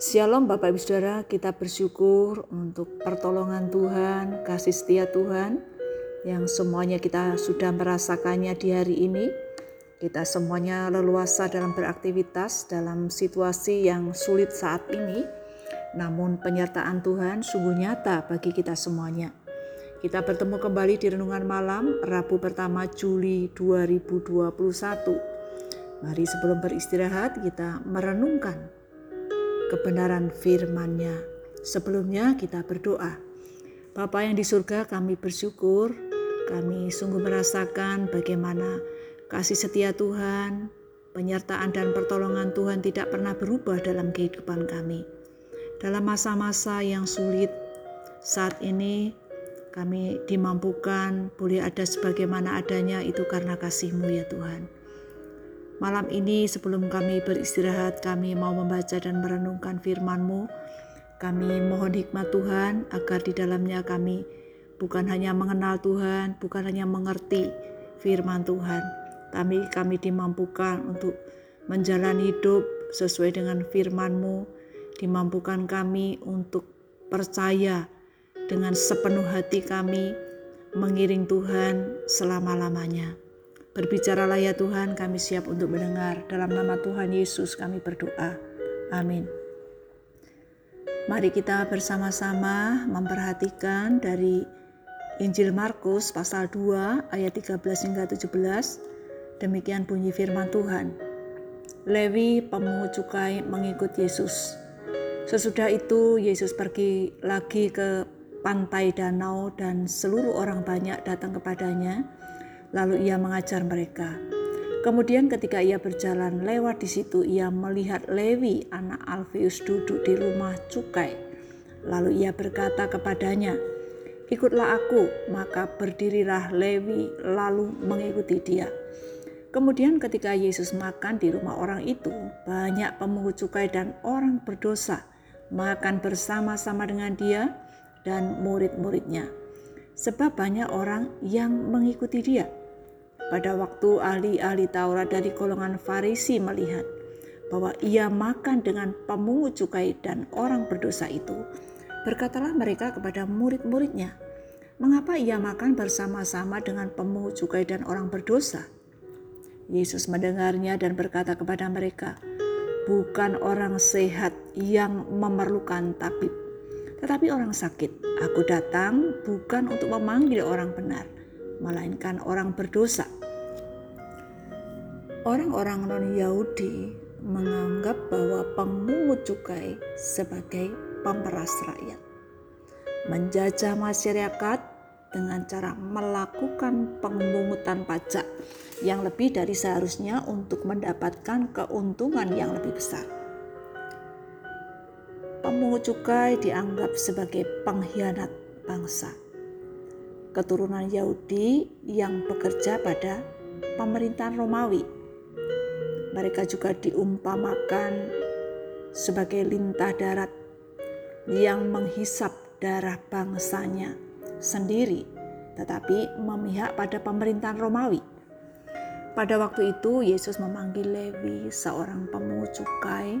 Shalom Bapak Ibu Saudara, kita bersyukur untuk pertolongan Tuhan, kasih setia Tuhan yang semuanya kita sudah merasakannya di hari ini. Kita semuanya leluasa dalam beraktivitas dalam situasi yang sulit saat ini. Namun penyertaan Tuhan sungguh nyata bagi kita semuanya. Kita bertemu kembali di renungan malam Rabu pertama Juli 2021. Mari sebelum beristirahat kita merenungkan kebenaran firman-Nya. Sebelumnya kita berdoa. Bapa yang di surga kami bersyukur, kami sungguh merasakan bagaimana kasih setia Tuhan, penyertaan dan pertolongan Tuhan tidak pernah berubah dalam kehidupan kami. Dalam masa-masa yang sulit saat ini kami dimampukan boleh ada sebagaimana adanya itu karena kasih-Mu ya Tuhan. Malam ini sebelum kami beristirahat, kami mau membaca dan merenungkan firman-Mu. Kami mohon hikmat Tuhan agar di dalamnya kami bukan hanya mengenal Tuhan, bukan hanya mengerti firman Tuhan, tapi kami dimampukan untuk menjalani hidup sesuai dengan firman-Mu, dimampukan kami untuk percaya dengan sepenuh hati kami mengiring Tuhan selama-lamanya. Berbicaralah ya Tuhan, kami siap untuk mendengar. Dalam nama Tuhan Yesus kami berdoa. Amin. Mari kita bersama-sama memperhatikan dari Injil Markus pasal 2 ayat 13 hingga 17. Demikian bunyi firman Tuhan. Lewi pemungut cukai mengikut Yesus. Sesudah itu Yesus pergi lagi ke pantai danau dan seluruh orang banyak datang kepadanya Lalu ia mengajar mereka. Kemudian ketika ia berjalan lewat di situ, ia melihat Lewi anak Alfeus duduk di rumah cukai. Lalu ia berkata kepadanya, Ikutlah aku, maka berdirilah Lewi lalu mengikuti dia. Kemudian ketika Yesus makan di rumah orang itu, banyak pemungut cukai dan orang berdosa makan bersama-sama dengan dia dan murid-muridnya. Sebab banyak orang yang mengikuti dia. Pada waktu ahli-ahli Taurat dari golongan Farisi melihat bahwa ia makan dengan pemungut cukai dan orang berdosa itu, berkatalah mereka kepada murid-muridnya, "Mengapa ia makan bersama-sama dengan pemungut cukai dan orang berdosa?" Yesus mendengarnya dan berkata kepada mereka, "Bukan orang sehat yang memerlukan tabib, tetapi orang sakit. Aku datang bukan untuk memanggil orang benar, melainkan orang berdosa." Orang-orang non-Yahudi menganggap bahwa pemungut cukai sebagai pemeras rakyat. Menjajah masyarakat dengan cara melakukan pemungutan pajak yang lebih dari seharusnya untuk mendapatkan keuntungan yang lebih besar. Pemungut cukai dianggap sebagai pengkhianat bangsa. Keturunan Yahudi yang bekerja pada pemerintahan Romawi mereka juga diumpamakan sebagai lintah darat yang menghisap darah bangsanya sendiri, tetapi memihak pada pemerintahan Romawi. Pada waktu itu, Yesus memanggil Lewi, seorang pemungut cukai,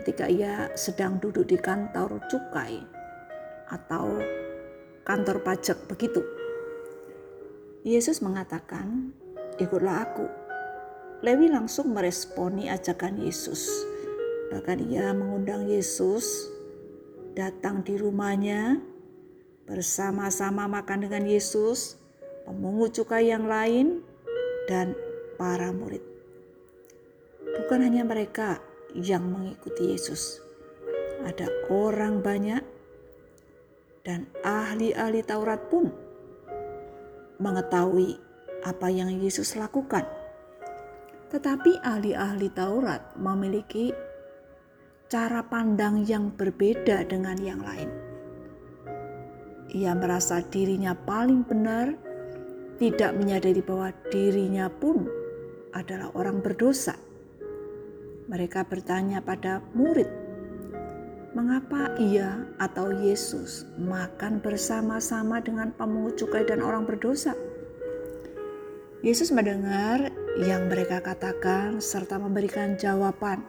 ketika ia sedang duduk di kantor cukai atau kantor pajak begitu. Yesus mengatakan, "Ikutlah aku." Lewi langsung meresponi ajakan Yesus. Bahkan ia mengundang Yesus datang di rumahnya bersama-sama makan dengan Yesus, pemungut cukai yang lain, dan para murid. Bukan hanya mereka yang mengikuti Yesus, ada orang banyak dan ahli-ahli Taurat pun mengetahui apa yang Yesus lakukan tetapi ahli-ahli Taurat memiliki cara pandang yang berbeda dengan yang lain. Ia merasa dirinya paling benar, tidak menyadari bahwa dirinya pun adalah orang berdosa. Mereka bertanya pada murid, mengapa ia atau Yesus makan bersama-sama dengan pemungut cukai dan orang berdosa? Yesus mendengar yang mereka katakan serta memberikan jawaban.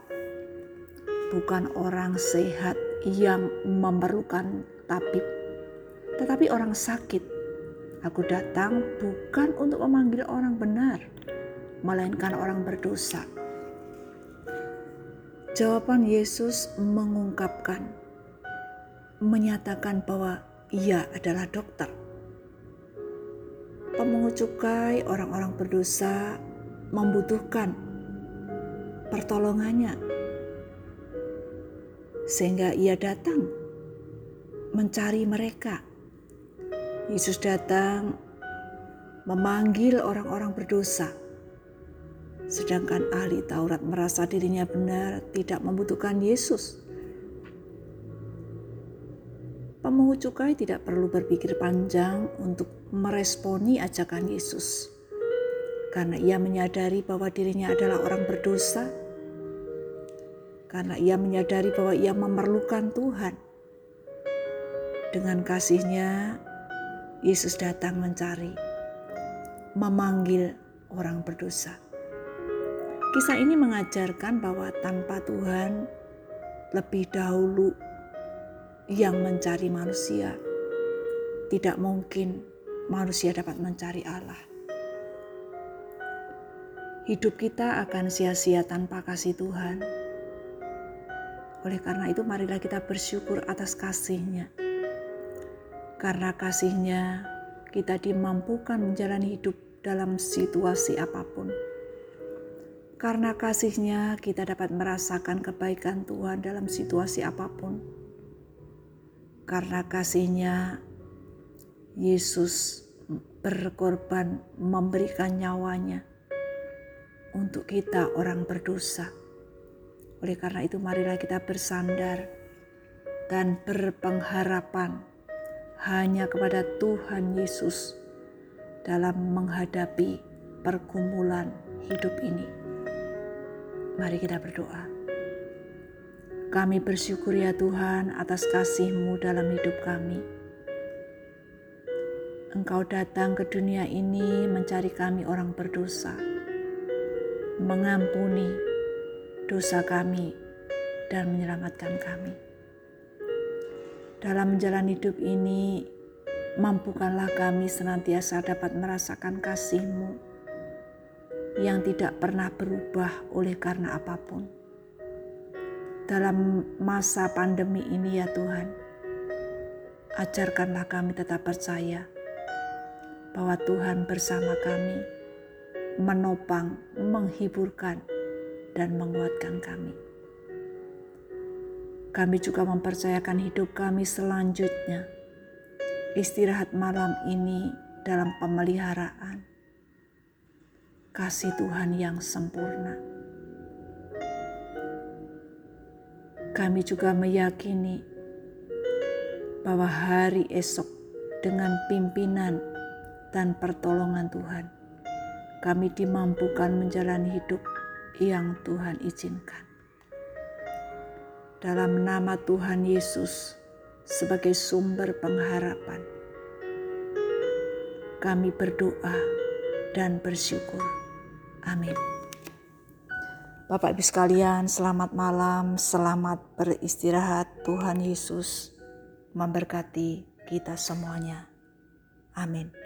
bukan orang sehat yang memerlukan tabib, tetapi orang sakit. Aku datang bukan untuk memanggil orang benar, melainkan orang berdosa. Jawaban Yesus mengungkapkan, menyatakan bahwa ia adalah dokter. Pemungut cukai, orang-orang berdosa membutuhkan pertolongannya, sehingga ia datang mencari mereka. Yesus datang memanggil orang-orang berdosa Sedangkan ahli Taurat merasa dirinya benar, tidak membutuhkan Yesus. Pemungut cukai tidak perlu berpikir panjang untuk meresponi ajakan Yesus, karena ia menyadari bahwa dirinya adalah orang berdosa, karena ia menyadari bahwa ia memerlukan Tuhan. Dengan kasihnya, Yesus datang mencari, memanggil orang berdosa. Kisah ini mengajarkan bahwa tanpa Tuhan lebih dahulu yang mencari manusia, tidak mungkin manusia dapat mencari Allah. Hidup kita akan sia-sia tanpa kasih Tuhan. Oleh karena itu marilah kita bersyukur atas kasihnya. Karena kasihnya kita dimampukan menjalani hidup dalam situasi apa pun karena kasihnya kita dapat merasakan kebaikan Tuhan dalam situasi apa pun. Karena kasihnya Yesus berkorban memberikan nyawanya untuk kita orang berdosa. Oleh karena itu marilah kita bersandar dan berpengharapan hanya kepada Tuhan Yesus dalam menghadapi pergumulan hidup ini. Mari kita berdoa. Kami bersyukur ya Tuhan atas kasih-Mu dalam hidup kami. Engkau datang ke dunia ini mencari kami orang berdosa, mengampuni dosa kami, dan menyelamatkan kami. Dalam menjalani hidup ini, mampukanlah kami senantiasa dapat merasakan kasih-Mu yang tidak pernah berubah oleh karena apa pun. Dalam masa pandemi ini ya Tuhan, ajarkanlah kami tetap percaya bahwa Tuhan bersama kami, menopang, menghiburkan, dan menguatkan kami. Kami juga mempercayakan hidup kami selanjutnya, istirahat malam ini dalam pemeliharaan, kasih Tuhan yang sempurna. Kami juga meyakini bahwa hari esok dengan pimpinan dan pertolongan Tuhan, kami dimampukan menjalani hidup yang Tuhan izinkan. Dalam nama Tuhan Yesus sebagai sumber pengharapan, kami berdoa dan bersyukur. Amin. Bapak Ibu sekalian, selamat malam, selamat beristirahat. Tuhan Yesus memberkati kita semuanya. Amin.